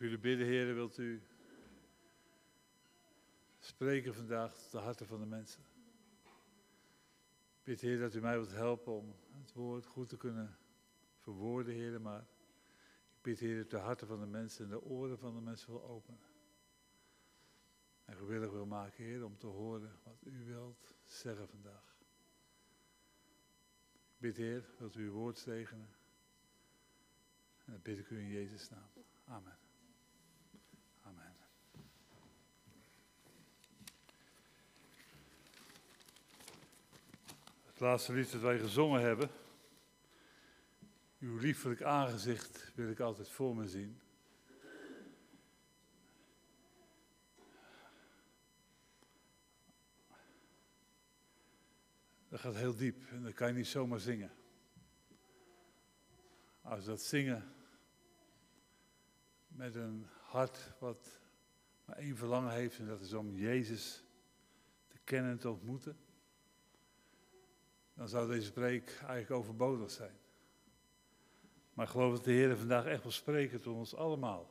u bidden, heren, wilt u spreken vandaag tot de harten van de mensen. Ik bid, Heer, dat u mij wilt helpen om het woord goed te kunnen verwoorden, Heer, maar ik bid, Heer, dat de harten van de mensen en de oren van de mensen wil openen. En gewillig wil maken, Heer, om te horen wat u wilt zeggen vandaag. Ik bid, Heer, dat u uw woord zegenen. En dat bid ik u in Jezus' naam. Amen. Het laatste lied dat wij gezongen hebben. Uw liefelijk aangezicht wil ik altijd voor me zien. Dat gaat heel diep en dat kan je niet zomaar zingen. Als dat zingen met een hart wat maar één verlangen heeft en dat is om Jezus te kennen en te ontmoeten, dan zou deze preek eigenlijk overbodig zijn. Maar ik geloof dat de Heer vandaag echt wil spreken tot ons allemaal.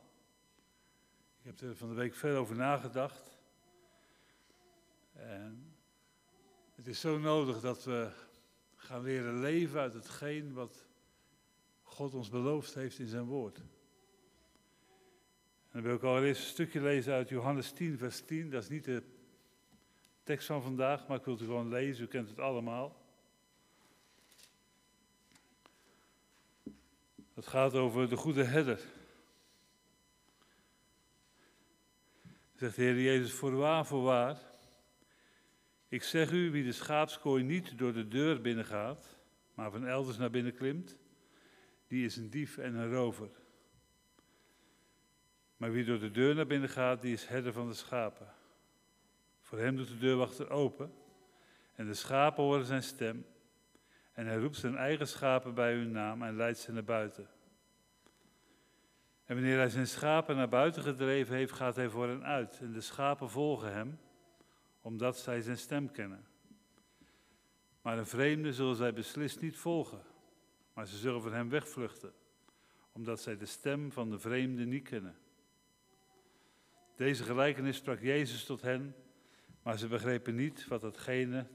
Ik heb er van de week veel over nagedacht. En het is zo nodig dat we gaan leren leven uit hetgeen wat God ons beloofd heeft in zijn woord. En dan wil ik allereerst een stukje lezen uit Johannes 10, vers 10. Dat is niet de tekst van vandaag, maar ik wil het gewoon lezen. U kent het allemaal. Het gaat over de goede herder. Zegt de Heer Jezus, voorwaar, voorwaar. Ik zeg u, wie de schaapskooi niet door de deur binnengaat, maar van elders naar binnen klimt, die is een dief en een rover. Maar wie door de deur naar binnen gaat, die is herder van de schapen. Voor hem doet de deurwachter open en de schapen horen zijn stem. En hij roept zijn eigen schapen bij hun naam en leidt ze naar buiten. En wanneer hij zijn schapen naar buiten gedreven heeft, gaat hij voor hen uit. En de schapen volgen hem, omdat zij zijn stem kennen. Maar een vreemde zullen zij beslist niet volgen, maar ze zullen van hem wegvluchten, omdat zij de stem van de vreemde niet kennen. Deze gelijkenis sprak Jezus tot hen, maar ze begrepen niet wat datgene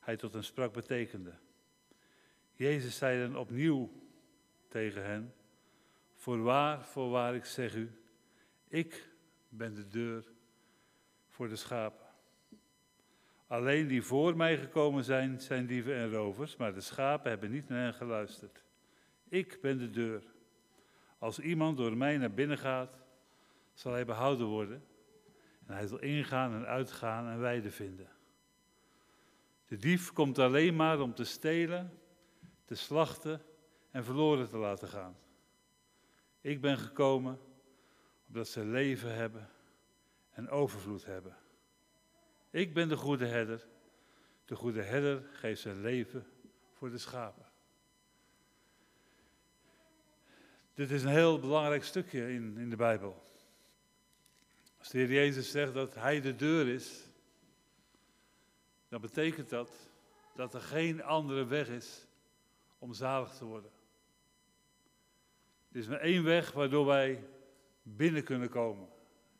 hij tot hen sprak betekende. Jezus zei dan opnieuw tegen hen: Voorwaar, voorwaar, ik zeg u, ik ben de deur voor de schapen. Alleen die voor mij gekomen zijn, zijn dieven en rovers, maar de schapen hebben niet naar hen geluisterd. Ik ben de deur. Als iemand door mij naar binnen gaat, zal hij behouden worden. En hij zal ingaan en uitgaan en weide vinden. De dief komt alleen maar om te stelen, te slachten en verloren te laten gaan. Ik ben gekomen omdat ze leven hebben en overvloed hebben. Ik ben de goede herder. De goede herder geeft zijn leven voor de schapen. Dit is een heel belangrijk stukje in, in de Bijbel. Als de Heer Jezus zegt dat Hij de deur is, dan betekent dat dat er geen andere weg is om zalig te worden. Er is maar één weg waardoor wij binnen kunnen komen.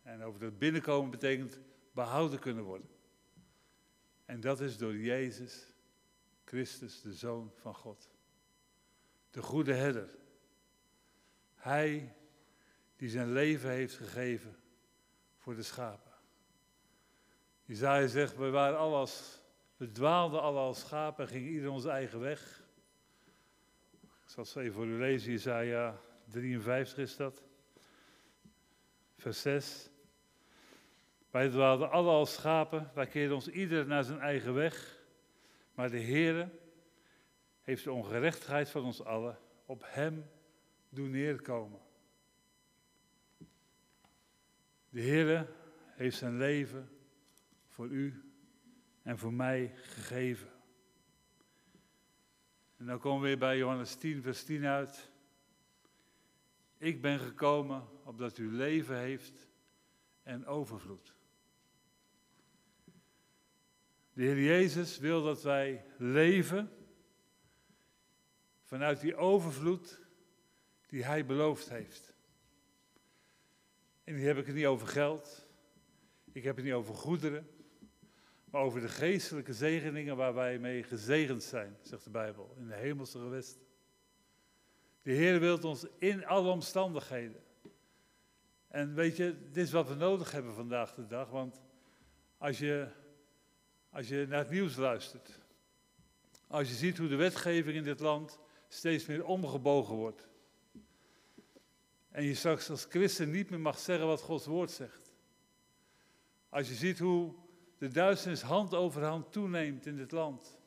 En over dat binnenkomen betekent behouden kunnen worden. En dat is door Jezus Christus, de Zoon van God. De goede herder. Hij die zijn leven heeft gegeven voor de schapen. Isaiah zegt, we waren al als, we dwaalden al als schapen en gingen ieder onze eigen weg. Ik zal het even voor u lezen, Isaiah 53 is dat. Vers 6. Wij dwaalden alle als schapen, wij keerden ons ieder naar zijn eigen weg. Maar de Heere heeft de ongerechtigheid van ons allen op hem doen neerkomen. De Heere heeft zijn leven voor u en voor mij gegeven. En dan komen we weer bij Johannes 10, vers 10 uit. Ik ben gekomen opdat u leven heeft en overvloed. De Heer Jezus wil dat wij leven vanuit die overvloed die Hij beloofd heeft. En die heb ik het niet over geld. Ik heb het niet over goederen. Maar over de geestelijke zegeningen waar wij mee gezegend zijn, zegt de Bijbel, in de hemelse gewesten. De Heer wil ons in alle omstandigheden. En weet je, dit is wat we nodig hebben vandaag de dag. Want als je, als je naar het nieuws luistert, als je ziet hoe de wetgeving in dit land steeds meer omgebogen wordt. En je straks als christen niet meer mag zeggen wat Gods woord zegt. Als je ziet hoe de duisternis hand over hand toeneemt in dit land.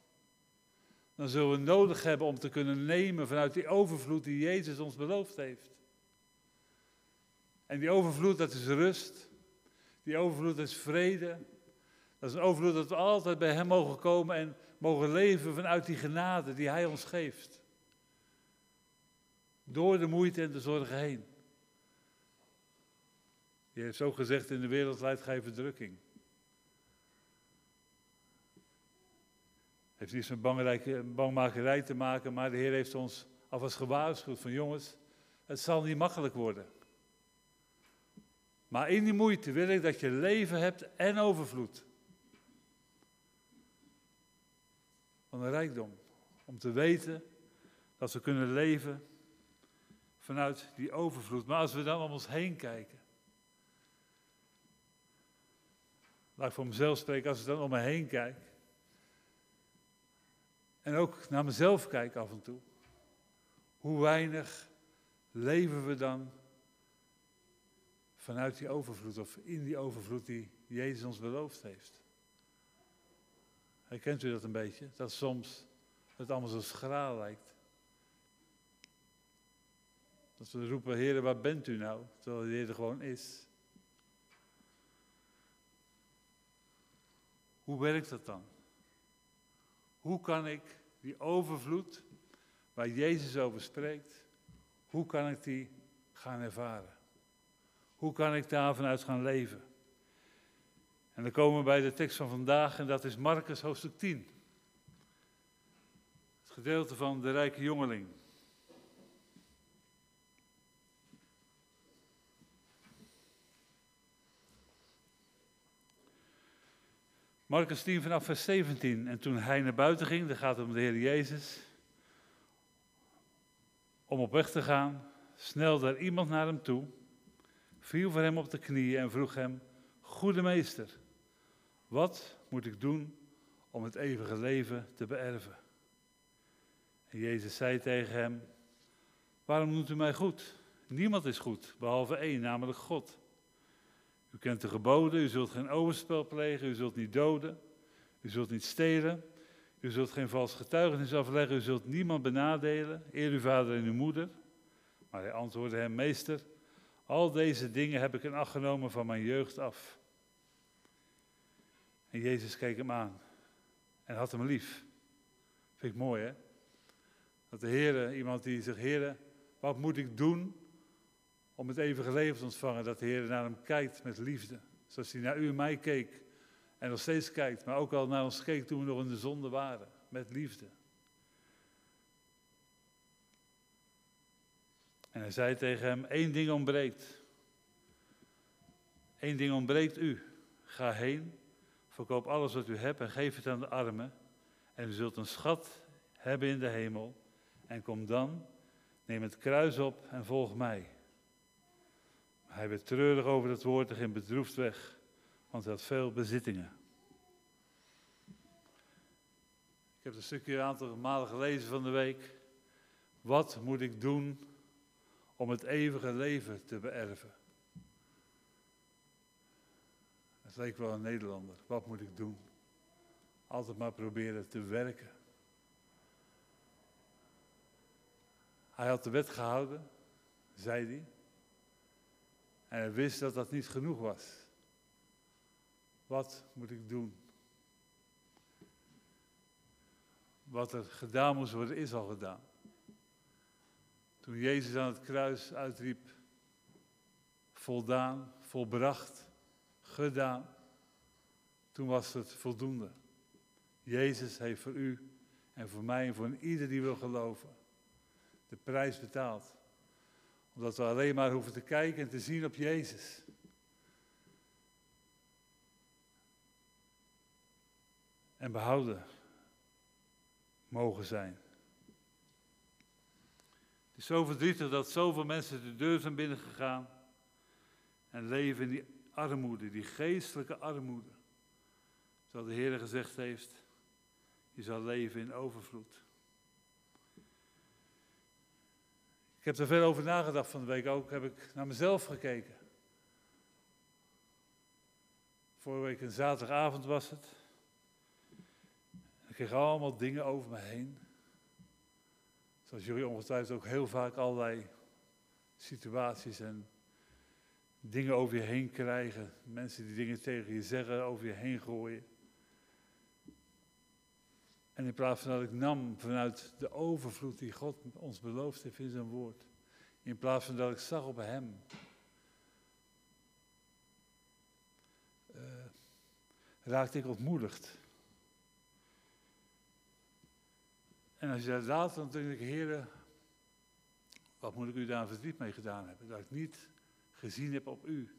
Dan zullen we nodig hebben om te kunnen nemen vanuit die overvloed die Jezus ons beloofd heeft. En die overvloed, dat is rust. Die overvloed is vrede. Dat is een overvloed dat we altijd bij Hem mogen komen en mogen leven vanuit die genade die Hij ons geeft. Door de moeite en de zorgen heen. Je heeft zo gezegd, in de wereld leidt gij verdrukking. Heeft niets met bangmakerij te maken, maar de Heer heeft ons alvast gewaarschuwd van jongens, het zal niet makkelijk worden. Maar in die moeite wil ik dat je leven hebt en overvloed. Van een rijkdom. Om te weten dat we kunnen leven vanuit die overvloed. Maar als we dan om ons heen kijken. Laat ik voor mezelf spreken, als ik dan om me heen kijk. En ook naar mezelf kijk af en toe. Hoe weinig leven we dan vanuit die overvloed of in die overvloed die Jezus ons beloofd heeft. Herkent u dat een beetje? Dat soms het allemaal zo schraal lijkt. Dat we roepen, Heer, waar bent u nou? Terwijl de Heer er gewoon is. Hoe werkt dat dan? Hoe kan ik die overvloed waar Jezus over spreekt, hoe kan ik die gaan ervaren? Hoe kan ik daar vanuit gaan leven? En dan komen we bij de tekst van vandaag en dat is Marcus hoofdstuk 10. Het gedeelte van de rijke jongeling. Marcus 10 vanaf vers 17. En toen hij naar buiten ging, dan gaat het om de Heer Jezus, om op weg te gaan, snelde er iemand naar hem toe, viel voor hem op de knieën en vroeg hem, Goede meester, wat moet ik doen om het eeuwige leven te beërven? En Jezus zei tegen hem, waarom noemt u mij goed? Niemand is goed, behalve één, namelijk God. U kent de geboden, u zult geen overspel plegen, u zult niet doden, u zult niet stelen, u zult geen vals getuigenis afleggen, u zult niemand benadelen, eer uw vader en uw moeder. Maar hij antwoordde hem, meester, al deze dingen heb ik in acht genomen van mijn jeugd af. En Jezus keek hem aan en had hem lief. Vind ik mooi, hè? Dat de Heer, iemand die zegt, Heer, wat moet ik doen om het eeuwige leven te ontvangen, dat de Heer naar hem kijkt met liefde. Zoals hij naar u en mij keek en nog steeds kijkt, maar ook al naar ons keek toen we nog in de zonde waren, met liefde. En hij zei tegen hem, één ding ontbreekt. Eén ding ontbreekt u. Ga heen, verkoop alles wat u hebt en geef het aan de armen. En u zult een schat hebben in de hemel. En kom dan, neem het kruis op en volg mij. Hij werd treurig over dat woord en ging bedroefd weg, want hij had veel bezittingen. Ik heb een stukje een aantal malen gelezen van de week. Wat moet ik doen om het eeuwige leven te beërven? Het leek wel een Nederlander. Wat moet ik doen? Altijd maar proberen te werken. Hij had de wet gehouden, zei hij. En hij wist dat dat niet genoeg was. Wat moet ik doen? Wat er gedaan moest worden, is al gedaan. Toen Jezus aan het kruis uitriep, voldaan, volbracht, gedaan, toen was het voldoende. Jezus heeft voor u en voor mij en voor ieder die wil geloven de prijs betaald omdat we alleen maar hoeven te kijken en te zien op Jezus. En behouden mogen zijn. Het is zo verdrietig dat zoveel mensen de deur zijn binnengegaan en leven in die armoede, die geestelijke armoede. Terwijl de Heer gezegd heeft, je zal leven in overvloed. Ik heb er veel over nagedacht van de week ook, heb ik naar mezelf gekeken. Vorige week een zaterdagavond was het. Ik kreeg allemaal dingen over me heen. Zoals jullie ongetwijfeld ook heel vaak allerlei situaties en dingen over je heen krijgen. Mensen die dingen tegen je zeggen, over je heen gooien. En in plaats van dat ik nam vanuit de overvloed die God ons beloofd heeft in zijn woord. In plaats van dat ik zag op hem. Uh, raakte ik ontmoedigd. En als je dat laat, dan denk ik, heren, wat moet ik u daar verdriet mee gedaan hebben? Dat ik niet gezien heb op u.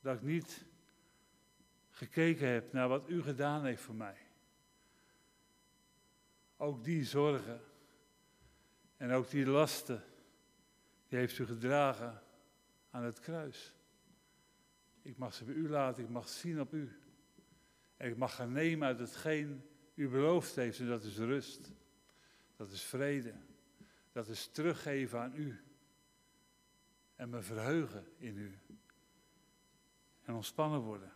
Dat ik niet gekeken heb naar wat u gedaan heeft voor mij. Ook die zorgen en ook die lasten, die heeft u gedragen aan het kruis. Ik mag ze bij u laten, ik mag zien op u. En ik mag gaan nemen uit hetgeen u beloofd heeft en dat is rust. Dat is vrede. Dat is teruggeven aan u. En me verheugen in u. En ontspannen worden.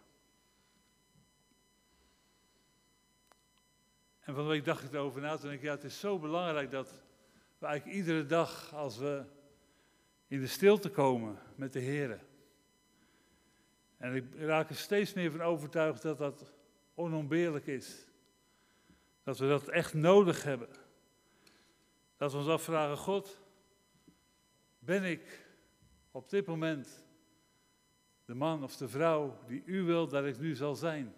En van de week dacht ik erover na. Toen ik, ja, het is zo belangrijk dat we eigenlijk iedere dag, als we in de stilte komen met de Heer. En ik raak er steeds meer van overtuigd dat dat onontbeerlijk is. Dat we dat echt nodig hebben. Dat we ons afvragen, God, ben ik op dit moment de man of de vrouw die u wilt dat ik nu zal zijn?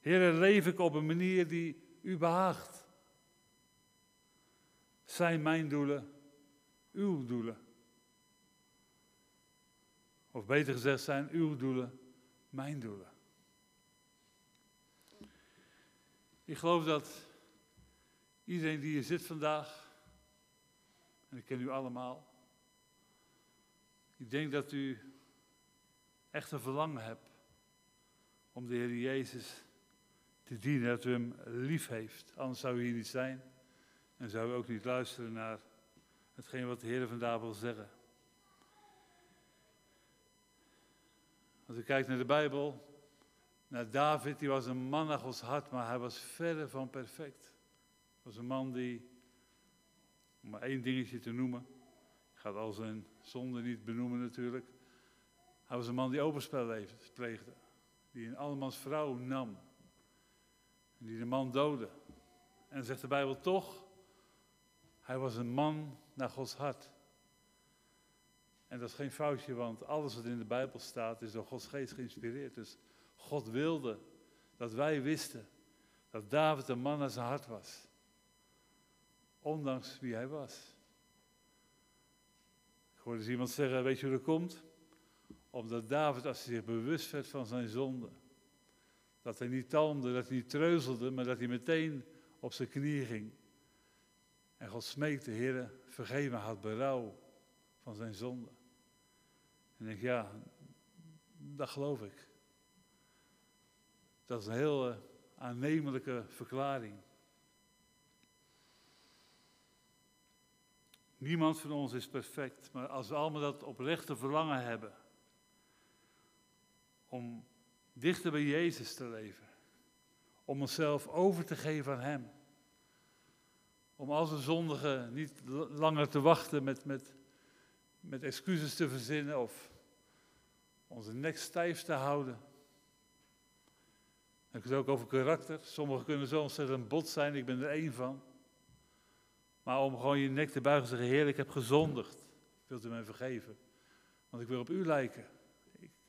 Heer, leef ik op een manier die u behaagt? Zijn mijn doelen uw doelen? Of beter gezegd, zijn uw doelen mijn doelen? Ik geloof dat iedereen die hier zit vandaag, en ik ken u allemaal, ik denk dat u echt een verlangen hebt om de Heer Jezus te dienen, dat u hem lief heeft. Anders zou u hier niet zijn en zou u ook niet luisteren naar hetgeen wat de Heer vandaag wil zeggen. Als u kijkt naar de Bijbel, naar David, die was een man naar Gods hart, maar hij was verre van perfect. Was een man die, om maar één dingetje te noemen, ik ga al zijn zonde niet benoemen natuurlijk. Hij was een man die overspel pleegde, die een allemans vrouw nam, die de man doodde. En zegt de Bijbel toch, hij was een man naar Gods hart. En dat is geen foutje, want alles wat in de Bijbel staat is door Gods geest geïnspireerd. Dus God wilde dat wij wisten dat David een man naar zijn hart was. Ondanks wie hij was. Ik hoorde eens iemand zeggen, weet je hoe dat komt? Omdat David, als hij zich bewust werd van zijn zonde, dat hij niet talmde, dat hij niet treuzelde, maar dat hij meteen op zijn knieën ging. En God smeekte, Heer, vergeef me, had berouw van zijn zonde. En ik, ja, dat geloof ik. Dat is een heel aannemelijke verklaring. Niemand van ons is perfect, maar als we allemaal dat oprechte verlangen hebben om dichter bij Jezus te leven, om onszelf over te geven aan Hem, om als een zondige niet langer te wachten met, met, met excuses te verzinnen of onze nek stijf te houden, heb ik het ook over karakter. Sommigen kunnen zo ontzettend bot zijn, ik ben er één van. Maar om gewoon je nek te buigen en zeggen, Heer, ik heb gezondigd. Wilt u mij vergeven? Want ik wil op u lijken.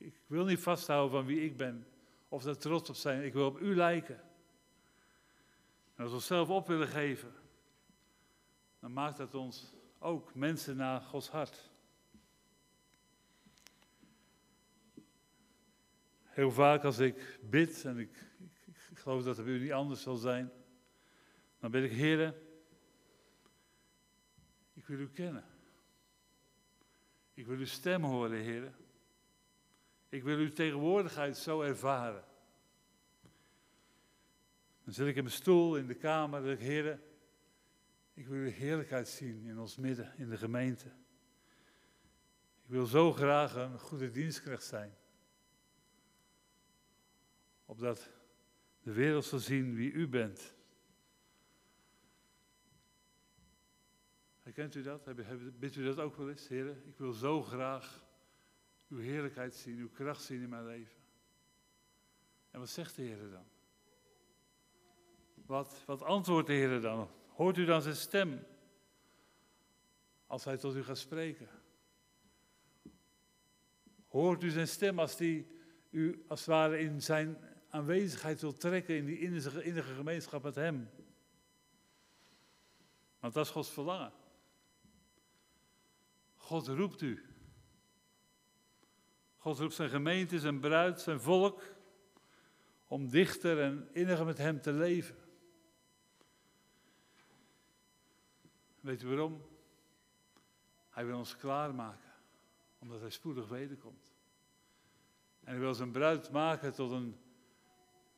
Ik, ik wil niet vasthouden van wie ik ben. Of daar trots op zijn. Ik wil op u lijken. En als we onszelf op willen geven, dan maakt dat ons ook mensen naar Gods hart. Heel vaak als ik bid en ik geloof dat het bij u niet anders zal zijn. Dan ben ik, Heer, ik wil u kennen. Ik wil uw stem horen, Heer. Ik wil uw tegenwoordigheid zo ervaren. Dan zit ik in mijn stoel in de kamer en ik, Heer, ik wil uw heerlijkheid zien in ons midden, in de gemeente. Ik wil zo graag een goede dienstknecht zijn. Opdat de wereld zal zien wie u bent. Herkent u dat? Bidt u dat ook wel eens, Heer? Ik wil zo graag uw heerlijkheid zien, uw kracht zien in mijn leven. En wat zegt de Heer dan? Wat, wat antwoordt de Heer dan? Hoort u dan zijn stem als hij tot u gaat spreken? Hoort u zijn stem als hij u als het ware in zijn aanwezigheid wil trekken in die innige, innige gemeenschap met hem? Want dat is Gods verlangen. God roept u. God roept zijn gemeente, zijn bruid, zijn volk om dichter en inniger met hem te leven. Weet u waarom? Hij wil ons klaarmaken, omdat hij spoedig wederkomt. En hij wil zijn bruid maken tot een,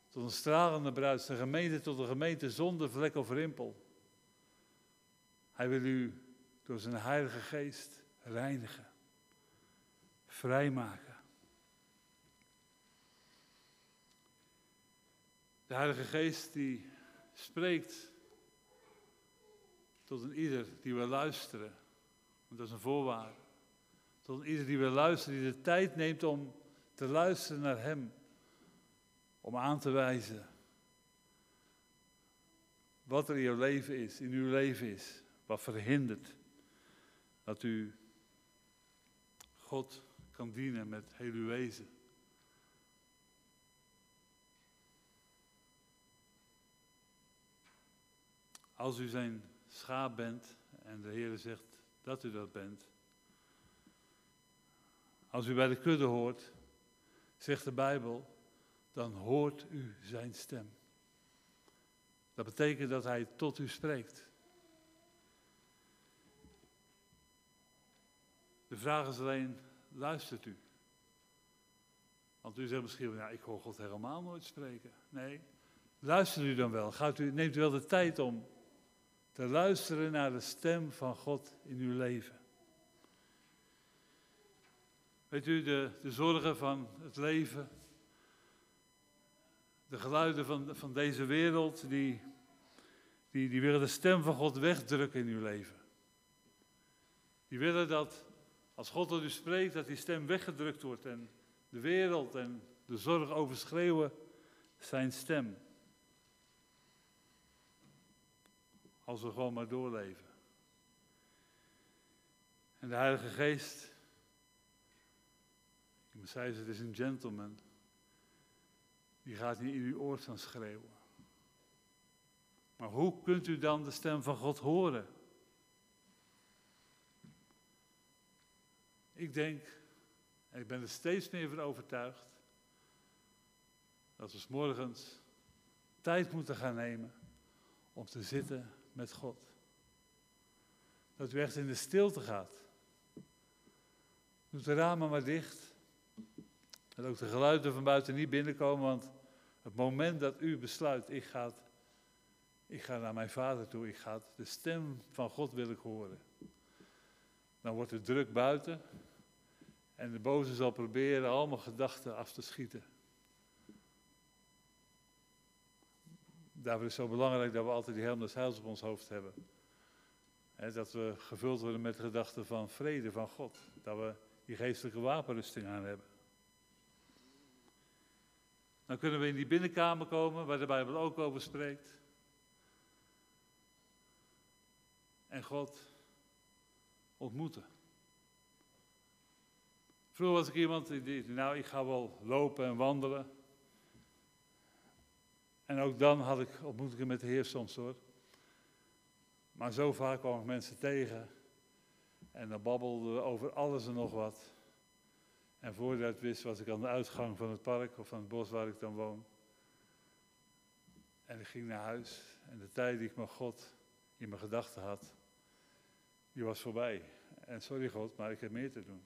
tot een stralende bruid, zijn gemeente tot een gemeente zonder vlek of rimpel. Hij wil u door zijn heilige geest reinigen, vrijmaken. De Heilige Geest die spreekt tot een ieder die wil luisteren. Want dat is een voorwaarde. Tot een ieder die wil luisteren, die de tijd neemt om te luisteren naar Hem. Om aan te wijzen wat er in jouw leven is, in uw leven is. Wat verhindert dat u God kan dienen met heel uw wezen. Als u zijn schaap bent en de Heer zegt dat u dat bent. Als u bij de kudde hoort, zegt de Bijbel, dan hoort u zijn stem. Dat betekent dat hij tot u spreekt. De vraag is alleen, luistert u? Want u zegt misschien, ja, ik hoor God helemaal nooit spreken. Nee, luistert u dan wel? Gaat u, neemt u wel de tijd om te luisteren naar de stem van God in uw leven. Weet u, de, de zorgen van het leven, de geluiden van, van deze wereld, die, die, die willen de stem van God wegdrukken in uw leven. Die willen dat als God tot u spreekt, dat die stem weggedrukt wordt en de wereld en de zorg overschreeuwen zijn stem. Als we gewoon maar doorleven. En de Heilige Geest, iemand zei het is een gentleman, die gaat niet in uw oor staan schreeuwen. Maar hoe kunt u dan de stem van God horen? Ik denk, en ik ben er steeds meer van overtuigd, dat we s morgens tijd moeten gaan nemen om te zitten met God. Dat u echt in de stilte gaat. Doe de ramen maar dicht. Dat ook de geluiden van buiten niet binnenkomen, want het moment dat u besluit, ik ga, ik ga naar mijn vader toe, ik ga de stem van God wil ik horen. Dan wordt het druk buiten en de boze zal proberen allemaal gedachten af te schieten. Daarvoor is het zo belangrijk dat we altijd die helm des heils op ons hoofd hebben. dat we gevuld worden met gedachten van vrede van God. Dat we die geestelijke wapenrusting aan hebben. Dan kunnen we in die binnenkamer komen waar de Bijbel ook over spreekt. En God ontmoeten. Vroeger was ik iemand die, nou ik ga wel lopen en wandelen. En ook dan had ik ontmoetingen met de Heer soms hoor. Maar zo vaak kwam ik mensen tegen. En dan babbelden we over alles en nog wat. En voordat ik wist was ik aan de uitgang van het park of van het bos waar ik dan woon. En ik ging naar huis. En de tijd die ik met God in mijn gedachten had, die was voorbij. En sorry God, maar ik heb meer te doen.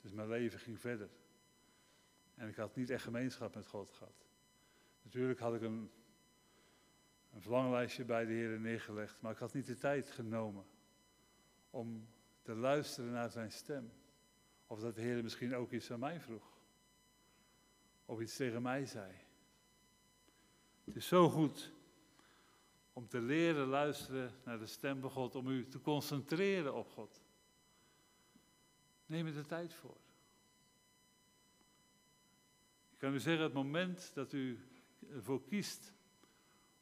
Dus mijn leven ging verder. En ik had niet echt gemeenschap met God gehad. Natuurlijk had ik een, een verlanglijstje bij de Heer neergelegd, maar ik had niet de tijd genomen om te luisteren naar zijn stem. Of dat de Heer misschien ook iets aan mij vroeg. Of iets tegen mij zei. Het is zo goed om te leren luisteren naar de stem van God, om u te concentreren op God. Neem er de tijd voor. Ik kan u zeggen, het moment dat u ervoor kiest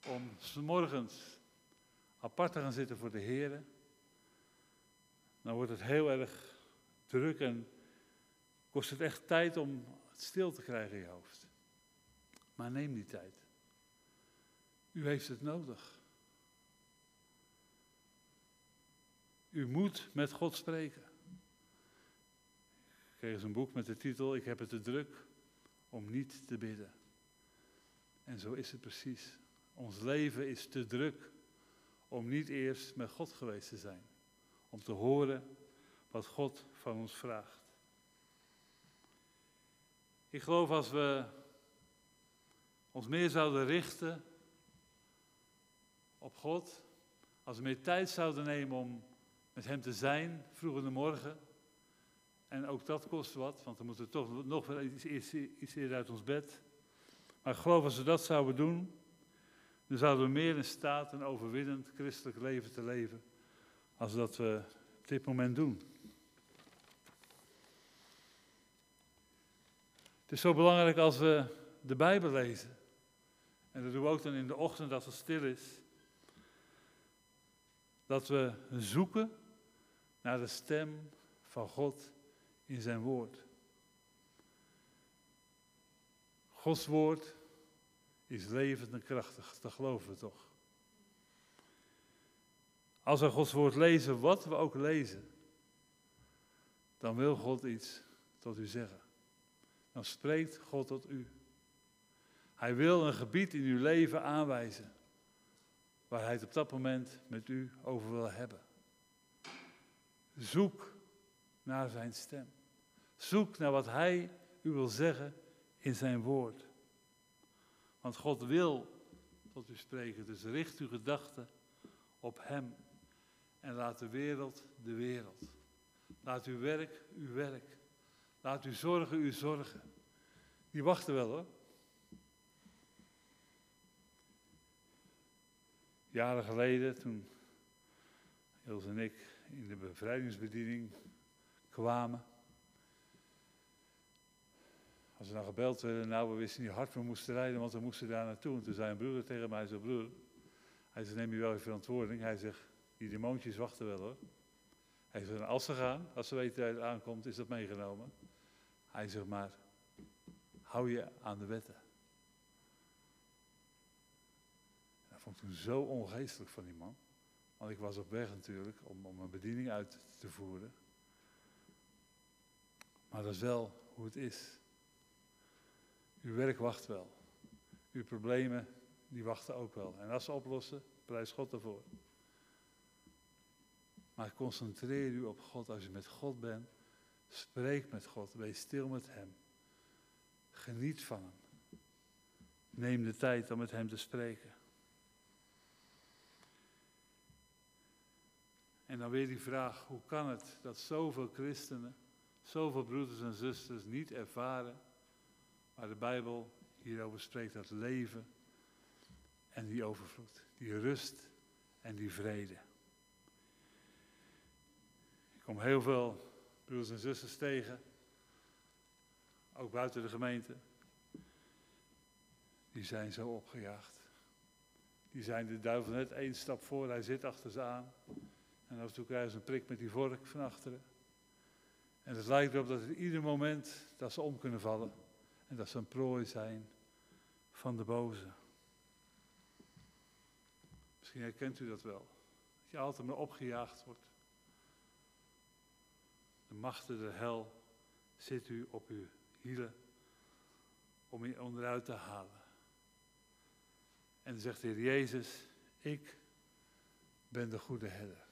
om s morgens apart te gaan zitten voor de Heer, dan wordt het heel erg druk en kost het echt tijd om stil te krijgen in je hoofd. Maar neem die tijd. U heeft het nodig. U moet met God spreken. Ik kreeg eens een boek met de titel Ik heb het te druk om niet te bidden. En zo is het precies. Ons leven is te druk om niet eerst met God geweest te zijn. Om te horen wat God van ons vraagt. Ik geloof als we ons meer zouden richten op God, als we meer tijd zouden nemen om met Hem te zijn, vroeg in de morgen. En ook dat kost wat, want dan moeten we toch nog wel iets, eerder uit ons bed. Maar ik geloof als we dat zouden doen, dan zouden we meer in staat een overwinnend christelijk leven te leven, als dat we op dit moment doen. Het is zo belangrijk als we de Bijbel lezen. En dat doen we ook dan in de ochtend als het stil is. Dat we zoeken naar de stem van God in zijn woord. Gods woord is levend en krachtig, dat geloven we toch. Als we Gods woord lezen, wat we ook lezen, dan wil God iets tot u zeggen. Dan spreekt God tot u. Hij wil een gebied in uw leven aanwijzen waar hij het op dat moment met u over wil hebben. Zoek naar zijn stem. Zoek naar wat hij u wil zeggen in zijn woord. Want God wil tot u spreken, dus richt uw gedachten op hem. En laat de wereld de wereld. Laat uw werk uw werk. Laat uw zorgen uw zorgen. Die wachten wel hoor. Jaren geleden, toen Els en ik in de bevrijdingsbediening kwamen. Als we dan gebeld werden, nou we wisten niet hard we moesten rijden, want we moesten daar naartoe. En toen zei een broeder tegen mij, zo broer, hij neem je wel je verantwoording. Hij zegt, die demoontjes wachten wel hoor. Hij zegt, als ze gaan, als ze weten dat het aankomt, is dat meegenomen. Hij zegt maar, hou je aan de wetten. Dat vond ik toen zo ongeestelijk van die man. Want ik was op weg natuurlijk om, om een bediening uit te voeren. Maar dat is wel hoe het is. Uw werk wacht wel. Uw problemen, die wachten ook wel. En als ze oplossen, prijs God ervoor. Maar concentreer u op God. Als je met God bent, spreek met God. Wees stil met Hem. Geniet van Hem. Neem de tijd om met Hem te spreken. En dan weer die vraag, hoe kan het dat zoveel christenen, zoveel broeders en zusters niet ervaren waar de Bijbel hierover spreekt, dat leven en die overvloed, die rust en die vrede. Ik kom heel veel broeders en zusters tegen, ook buiten de gemeente, die zijn zo opgejaagd. Die zijn de duivel net één stap voor, hij zit achter ze aan. En af en toe krijgen ze een prik met die vork van achteren. En het lijkt erop dat het ieder moment dat ze om kunnen vallen. En dat ze een prooi zijn van de boze. Misschien herkent u dat wel. Dat je altijd maar opgejaagd wordt. De machten der hel zit u op uw hielen om je onderuit te halen. En dan zegt de Heer Jezus, ik ben de goede herder.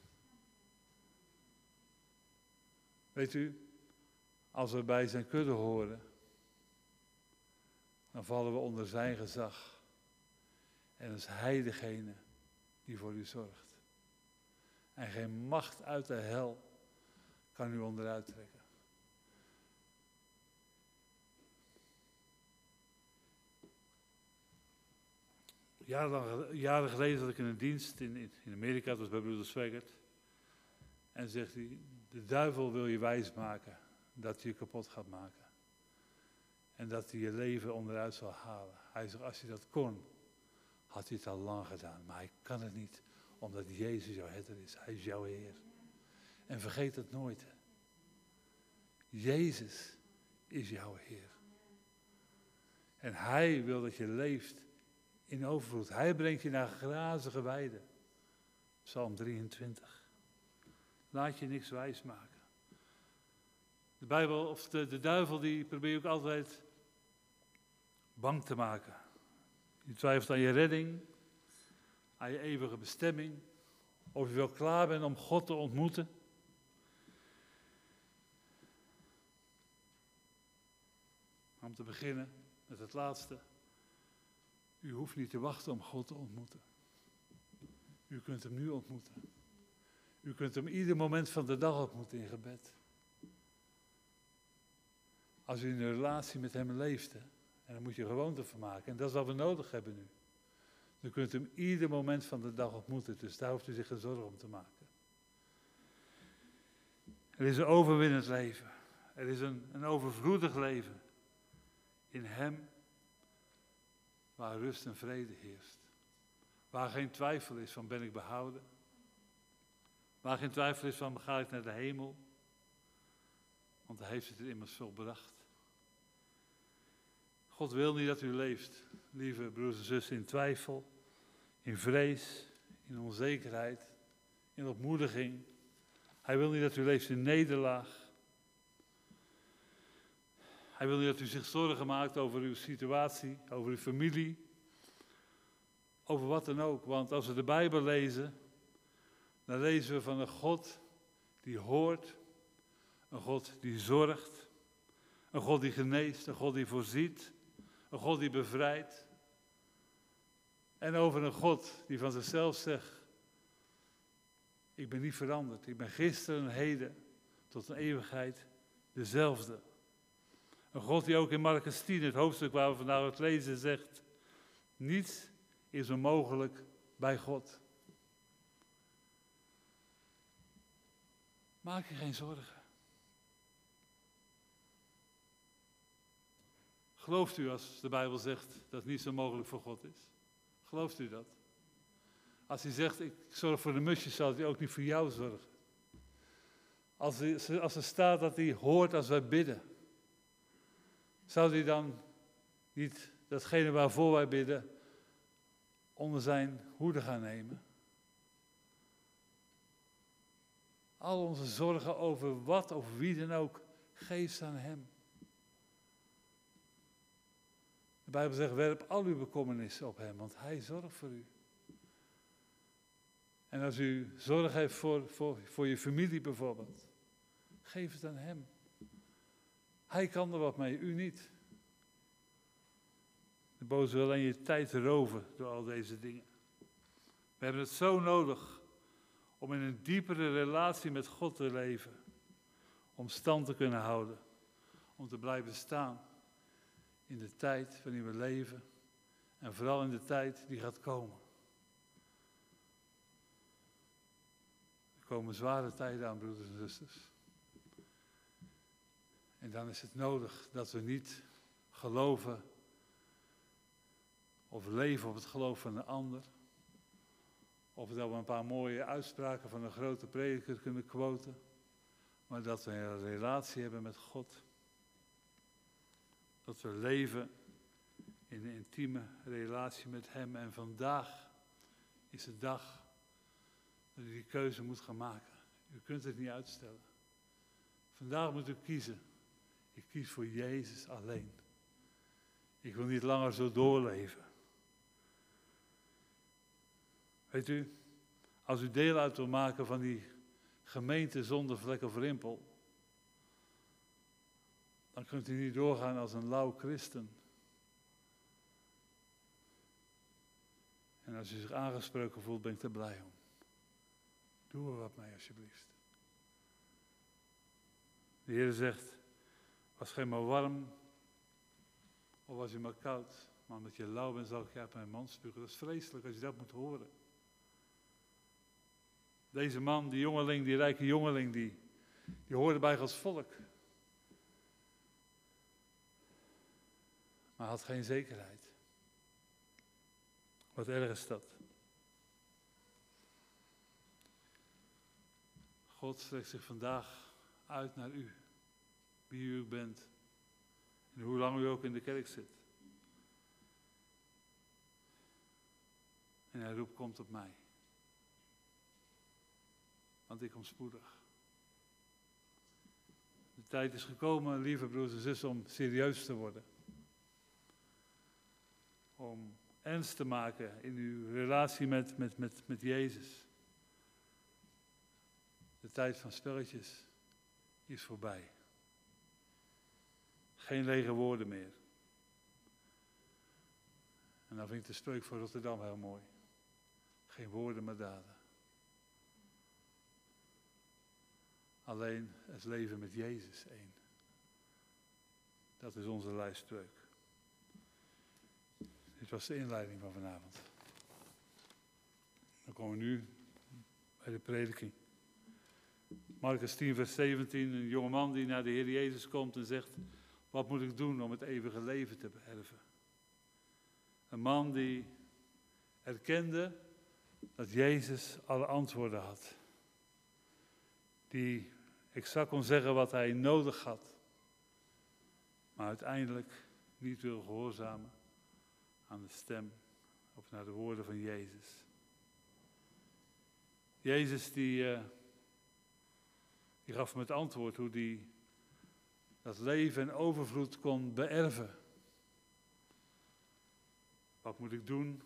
Weet u, als we bij zijn kudde horen, dan vallen we onder zijn gezag. En is hij degene die voor u zorgt. En geen macht uit de hel kan u onderuit trekken. Jaren, geleden zat ik in een dienst in, in Amerika, dat was bij broeder Swaggart. En zegt hij, de duivel wil je wijsmaken dat hij je kapot gaat maken. En dat hij je leven onderuit zal halen. Hij zegt, als hij dat kon, had hij het al lang gedaan. Maar hij kan het niet, omdat Jezus jouw herder is. Hij is jouw Heer. En vergeet het nooit. Jezus is jouw Heer. En Hij wil dat je leeft in overvloed. Hij brengt je naar grazige weiden. Psalm 23. Laat je niks wijs maken. De Bijbel, of de, de duivel, die probeert ook altijd bang te maken. Je twijfelt aan je redding, aan je eeuwige bestemming, of je wel klaar bent om God te ontmoeten. Om te beginnen met het laatste. U hoeft niet te wachten om God te ontmoeten. U kunt hem nu ontmoeten. U kunt hem ieder moment van de dag ontmoeten in gebed. Als u in een relatie met hem leeft, en dan moet je gewoonte van maken. En dat is wat we nodig hebben nu. U kunt hem ieder moment van de dag ontmoeten, dus daar hoeft u zich geen zorgen om te maken. Er is een overwinnend leven. Er is een, een overvloedig leven. In hem waar rust en vrede heerst. Waar geen twijfel is van ben ik behouden. Waar geen twijfel is van ga ik naar de hemel. Want hij heeft het immers volbracht. God wil niet dat u leeft, lieve broers en zussen, in twijfel, in vrees, in onzekerheid, in ontmoediging. Hij wil niet dat u leeft in nederlaag. Hij wil niet dat u zich zorgen maakt over uw situatie, over uw familie, over wat dan ook. Want als we de Bijbel lezen, dan lezen we van een God die hoort, een God die zorgt, een God die geneest, een God die voorziet, een God die bevrijdt. En over een God die van zichzelf zegt, ik ben niet veranderd, ik ben gisteren en heden tot een eeuwigheid dezelfde. Een God die ook in Marcus 10, het hoofdstuk waar we vandaag het lezen, zegt, niets is onmogelijk bij God. Maak je geen zorgen. Gelooft u als de Bijbel zegt dat niets onmogelijk voor God is? Gelooft u dat? Als hij zegt, ik zorg voor de musjes, zal hij ook niet voor jou zorgen. Als er, als er staat dat hij hoort als wij bidden, zou hij dan niet datgene waarvoor wij bidden onder zijn hoede gaan nemen? Al onze zorgen over wat of wie dan ook, geef ze aan hem. De Bijbel zegt, werp al uw bekommernissen op hem, want hij zorgt voor u. En als u zorg heeft voor, voor, voor je familie bijvoorbeeld, geef het aan hem. Hij kan er wat mee, u niet. De boze wil alleen je tijd roven door al deze dingen. We hebben het zo nodig om in een diepere relatie met God te leven. Om stand te kunnen houden. Om te blijven staan in de tijd waarin we leven. En vooral in de tijd die gaat komen. Er komen zware tijden aan, broeders en zusters. En dan is het nodig dat we niet geloven of leven op het geloof van een ander. Of dat we een paar mooie uitspraken van een grote prediker kunnen quoten. Maar dat we een relatie hebben met God. Dat we leven in een intieme relatie met Hem. En vandaag is de dag dat u die keuze moet gaan maken. U kunt het niet uitstellen. Vandaag moet u kiezen. Ik kies voor Jezus alleen. Ik wil niet langer zo doorleven. Weet u, als u deel uit wil maken van die gemeente zonder vlek of rimpel, dan kunt u niet doorgaan als een lauw christen. En als u zich aangesproken voelt, ben ik er blij om. Doe er wat mee alsjeblieft. De Heer zegt, was geen maar warm, of was je maar koud, maar omdat je lauw bent zal ik je uit mijn man spugen. Dat is vreselijk als je dat moet horen. Deze man, die jongeling, die rijke jongeling, die, die hoorde bij Gods volk. Maar had geen zekerheid. Wat erg is dat? God strekt zich vandaag uit naar u. Wie u bent. En hoe lang u ook in de kerk zit. En hij roept, komt op mij. Want ik kom spoedig. De tijd is gekomen, lieve broers en zussen, om serieus te worden. Om ernst te maken in uw relatie met, met, met, met Jezus. De tijd van spelletjes is voorbij. Geen lege woorden meer. En dan vind ik de spreuk voor Rotterdam heel mooi. Geen woorden, maar daden. Alleen het leven met Jezus één. Dat is onze lijstspreuk. Dit was de inleiding van vanavond. Dan komen we nu bij de prediking. Marcus 10, vers 17, een jongeman die naar de Heer Jezus komt en zegt, wat moet ik doen om het eeuwige leven te beërven? Een man die erkende dat Jezus alle antwoorden had. Die exact kon zeggen wat hij nodig had. Maar uiteindelijk niet wil gehoorzamen aan de stem of naar de woorden van Jezus. Jezus die, uh, die gaf hem het antwoord hoe hij dat leven en overvloed kon beërven. Wat moet ik doen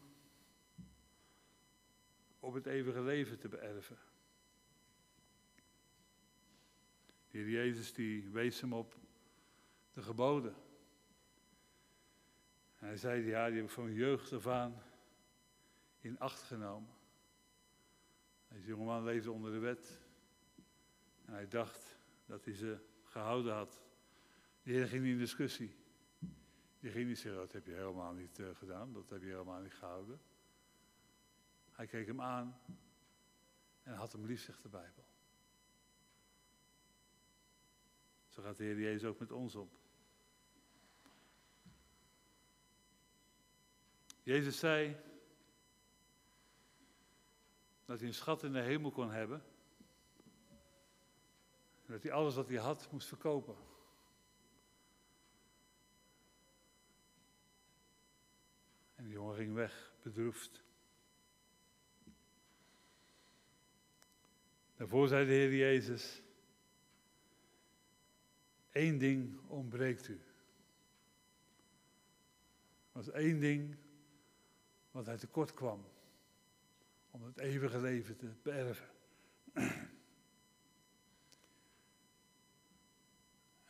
om het eeuwige leven te beërven? De Heer Jezus die wees hem op de geboden. En hij zei, ja, die heb ik van jeugd af aan in acht genomen. Deze jongeman leefde onder de wet. En hij dacht dat hij ze gehouden had. Heer ging in discussie. Die ging niet zeggen, dat heb je helemaal niet uh, gedaan, dat heb je helemaal niet gehouden. Hij keek hem aan en had hem lief, zegt de Bijbel. Zo gaat de Heer Jezus ook met ons om. Jezus zei dat hij een schat in de hemel kon hebben. En dat hij alles wat hij had moest verkopen. En die jongen ging weg, bedroefd. Daarvoor zei de Heer Jezus, één ding ontbreekt u. Er was één ding wat hij tekort kwam om het eeuwige leven te beërven.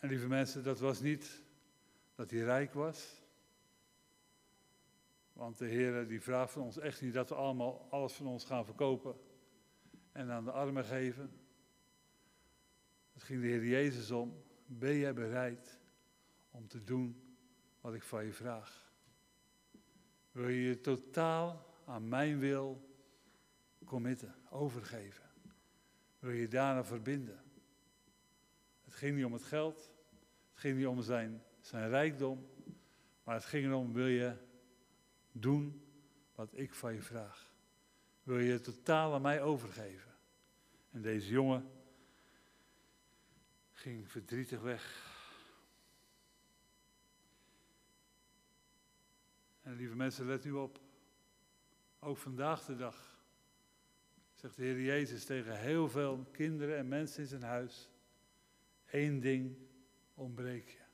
En lieve mensen, dat was niet dat hij rijk was. Want de Heer die vraagt van ons echt niet dat we allemaal alles van ons gaan verkopen en aan de armen geven. Het ging de Heer Jezus om. Ben jij bereid om te doen wat ik van je vraag? Wil je je totaal aan mijn wil committen, overgeven? Wil je je daarna verbinden? Het ging niet om het geld, het ging niet om zijn, zijn rijkdom, maar het ging erom, wil je doen wat ik van je vraag? Wil je je totaal aan mij overgeven? En deze jongen ging verdrietig weg. En lieve mensen, let u op. Ook vandaag de dag zegt de Heer Jezus tegen heel veel kinderen en mensen in zijn huis: één ding ontbreek je.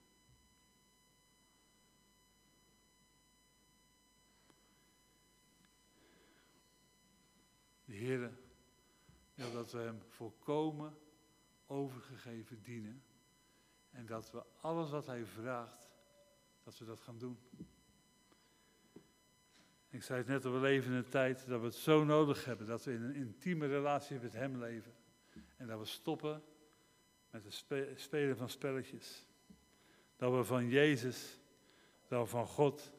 De Heer wil dat we Hem volkomen overgegeven dienen. En dat we alles wat Hij vraagt, dat we dat gaan doen. Ik zei het net al, we leven in een tijd dat we het zo nodig hebben. Dat we in een intieme relatie met Hem leven. En dat we stoppen met het spelen van spelletjes. Dat we van Jezus, dat we van God,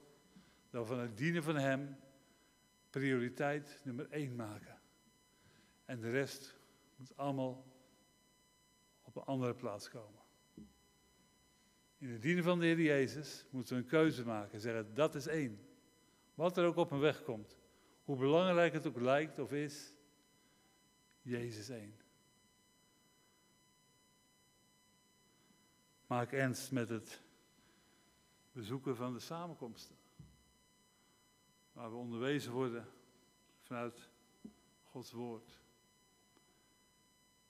dat we van het dienen van Hem prioriteit nummer één maken. En de rest moet allemaal op een andere plaats komen. In het dienen van de Heer Jezus moeten we een keuze maken en zeggen, dat is één. Wat er ook op mijn weg komt. Hoe belangrijk het ook lijkt of is, Jezus één. Maak ernst met het bezoeken van de samenkomsten. Waar we onderwezen worden vanuit Gods woord.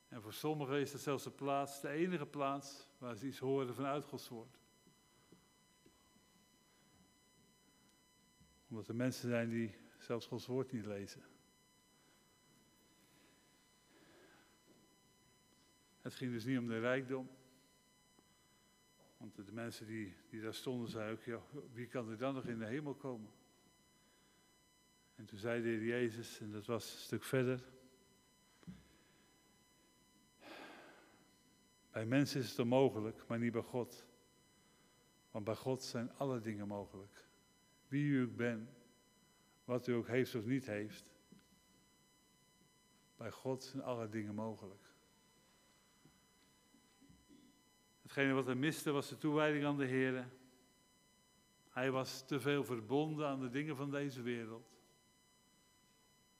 En voor sommigen is het zelfs de plaats, de enige plaats waar ze iets horen vanuit Gods woord. Omdat er mensen zijn die zelfs Gods woord niet lezen. Het ging dus niet om de rijkdom. Want de mensen die, die daar stonden zeiden ook, ja, wie kan er dan nog in de hemel komen? En toen zei de Heer Jezus, en dat was een stuk verder. Bij mensen is het onmogelijk, maar niet bij God. Want bij God zijn alle dingen mogelijk. Wie u ook bent, wat u ook heeft of niet heeft. Bij God zijn alle dingen mogelijk. Hetgene wat hij miste was de toewijding aan de Heer. Hij was te veel verbonden aan de dingen van deze wereld.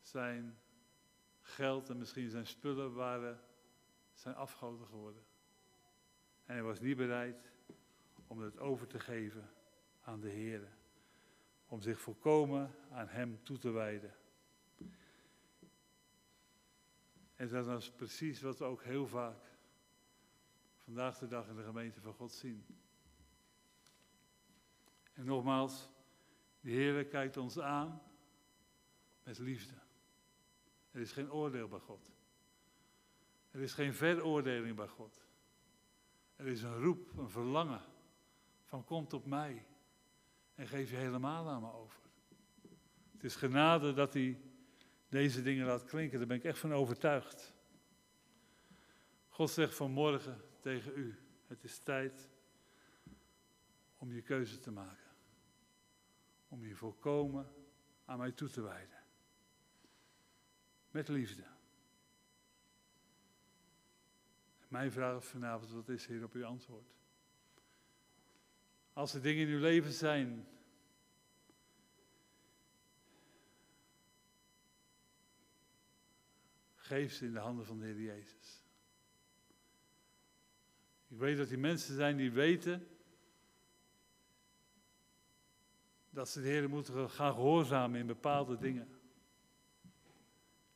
Zijn geld en misschien zijn spullen waren zijn afgoden geworden. En hij was niet bereid om het over te geven aan de Heer. Om zich volkomen aan Hem toe te wijden. En dat is precies wat we ook heel vaak vandaag de dag in de gemeente van God zien. En nogmaals, de Heer kijkt ons aan met liefde. Er is geen oordeel bij God. Er is geen veroordeling bij God. Er is een roep, een verlangen van komt op mij en geef je helemaal aan me over. Het is genade dat hij deze dingen laat klinken, daar ben ik echt van overtuigd. God zegt vanmorgen tegen u, het is tijd om je keuze te maken. Om je volkomen aan mij toe te wijden. Met liefde. Mijn vraag vanavond, wat is hier op uw antwoord? Als er dingen in uw leven zijn geef ze in de handen van de Heer Jezus. Ik weet dat die mensen zijn die weten dat ze de Heer moeten gaan gehoorzamen in bepaalde dingen.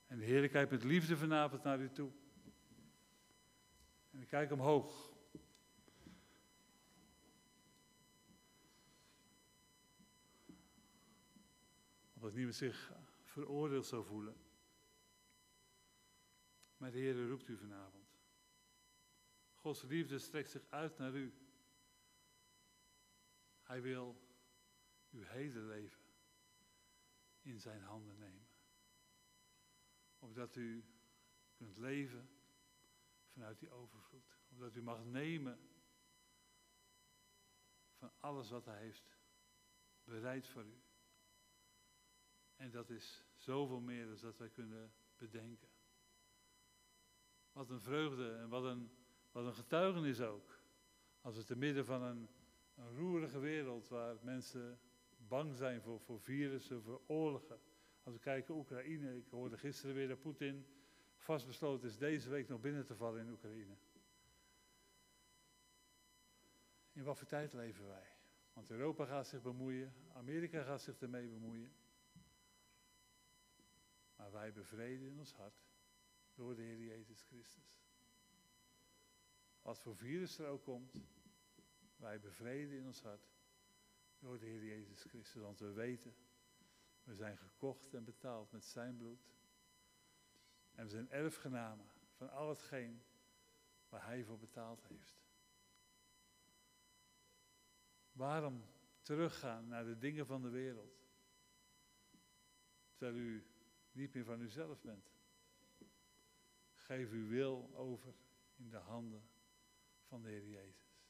En de Heer kijkt met liefde vanavond naar u toe. En ik kijk omhoog. Niemand zich veroordeeld zou voelen. Maar de Heer roept u vanavond. Gods liefde strekt zich uit naar u. Hij wil uw hele leven in zijn handen nemen. Opdat u kunt leven vanuit die overvloed. Opdat u mag nemen van alles wat hij heeft bereid voor u. En dat is zoveel meer dan dat wij kunnen bedenken. Wat een vreugde en wat een, wat een getuigenis ook. Als we te midden van een, een roerige wereld waar mensen bang zijn voor, voor virussen, voor oorlogen. Als we kijken Oekraïne, ik hoorde gisteren weer dat Poetin vastbesloten is deze week nog binnen te vallen in Oekraïne. In wat voor tijd leven wij? Want Europa gaat zich bemoeien, Amerika gaat zich ermee bemoeien. Maar wij bevreden in ons hart door de Heer Jezus Christus. Wat voor virus er ook komt, wij bevreden in ons hart door de Heer Jezus Christus. Want we weten, we zijn gekocht en betaald met zijn bloed. En we zijn erfgenamen van al hetgeen waar Hij voor betaald heeft. Waarom teruggaan naar de dingen van de wereld? Terwijl u niet meer van uzelf bent. Geef uw wil over in de handen van de Heer Jezus.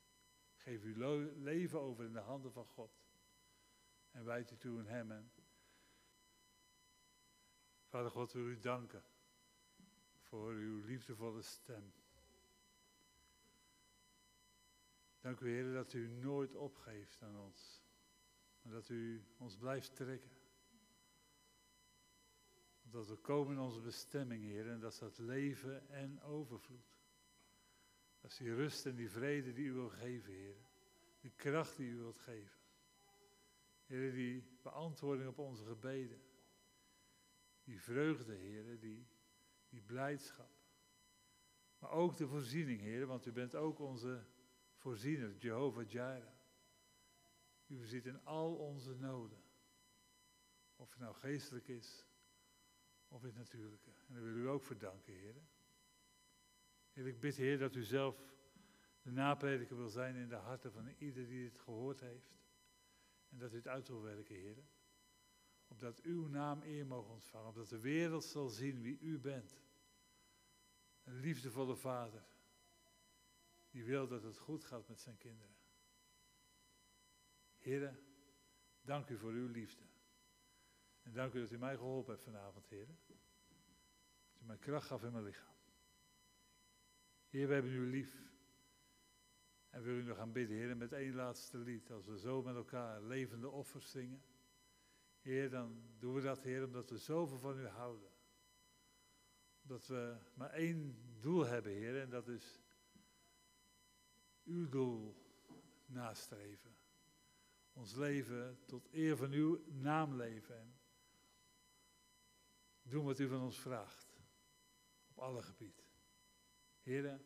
Geef uw leven over in de handen van God. En wijd u toe in Hem. En Vader God, wil u danken voor uw liefdevolle stem. Dank u, Heer, dat u nooit opgeeft aan ons. Maar dat u ons blijft trekken. Dat we komen in onze bestemming, Heer, en dat is dat leven en overvloed. Dat is die rust en die vrede die u wil geven, Heer. Die kracht die u wilt geven. Heer, die beantwoording op onze gebeden. Die vreugde, Heer, die, die blijdschap. Maar ook de voorziening, Heer, want u bent ook onze voorziener, Jehovah Jireh. U voorziet in al onze noden. Of het nou geestelijk is, of het natuurlijke. En daar wil u ook voor danken, Heer. Ik bid, Heer, dat u zelf de naprediker wil zijn in de harten van ieder die het gehoord heeft. En dat u het uit wil werken, Heer. Opdat uw naam eer mogen ontvangen. Opdat de wereld zal zien wie u bent. Een liefdevolle vader. Die wil dat het goed gaat met zijn kinderen. Heer, dank u voor uw liefde. En dank u dat u mij geholpen hebt vanavond, Heer. Dat u mij kracht gaf in mijn lichaam. Heer, we hebben u lief. En we willen u nog gaan bidden, Heer, met één laatste lied. Als we zo met elkaar levende offers zingen. Heer, dan doen we dat, Heer, omdat we zoveel van u houden. Dat we maar één doel hebben, Heer, en dat is uw doel nastreven. Ons leven tot eer van uw naam leven. En doen wat u van ons vraagt. Op alle gebieden. Heren,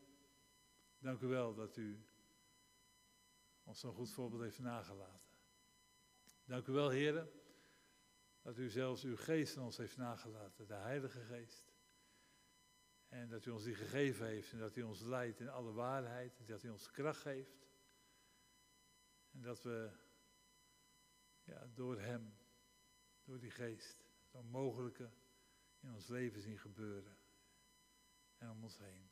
dank u wel dat u ons zo'n goed voorbeeld heeft nagelaten. Dank u wel, heren, dat u zelfs uw geest in ons heeft nagelaten, de Heilige Geest. En dat u ons die gegeven heeft en dat u ons leidt in alle waarheid, en dat u ons kracht geeft. En dat we ja, door Hem, door die geest, het onmogelijke in ons leven zien gebeuren en om ons heen.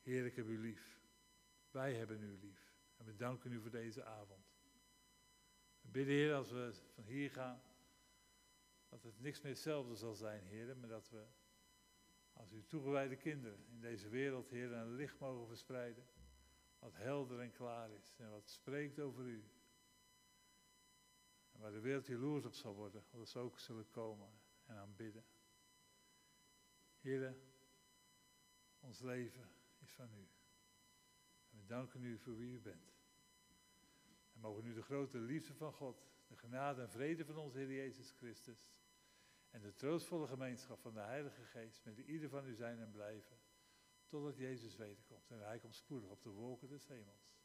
Heer, ik heb u lief. Wij hebben u lief. En we danken u voor deze avond. We bidden, Heer, als we van hier gaan, dat het niks meer hetzelfde zal zijn, Heer, maar dat we als uw toegewijde kinderen in deze wereld, Heer, een licht mogen verspreiden, wat helder en klaar is en wat spreekt over u. En waar de wereld jaloers op zal worden, dat ze ook zullen komen en aanbidden. Heer, ons leven is van u. We danken u voor wie u bent. En mogen nu de grote liefde van God, de genade en vrede van onze Heer Jezus Christus en de troostvolle gemeenschap van de Heilige Geest met ieder van u zijn en blijven, totdat Jezus wederkomt en hij komt spoedig op de wolken des hemels.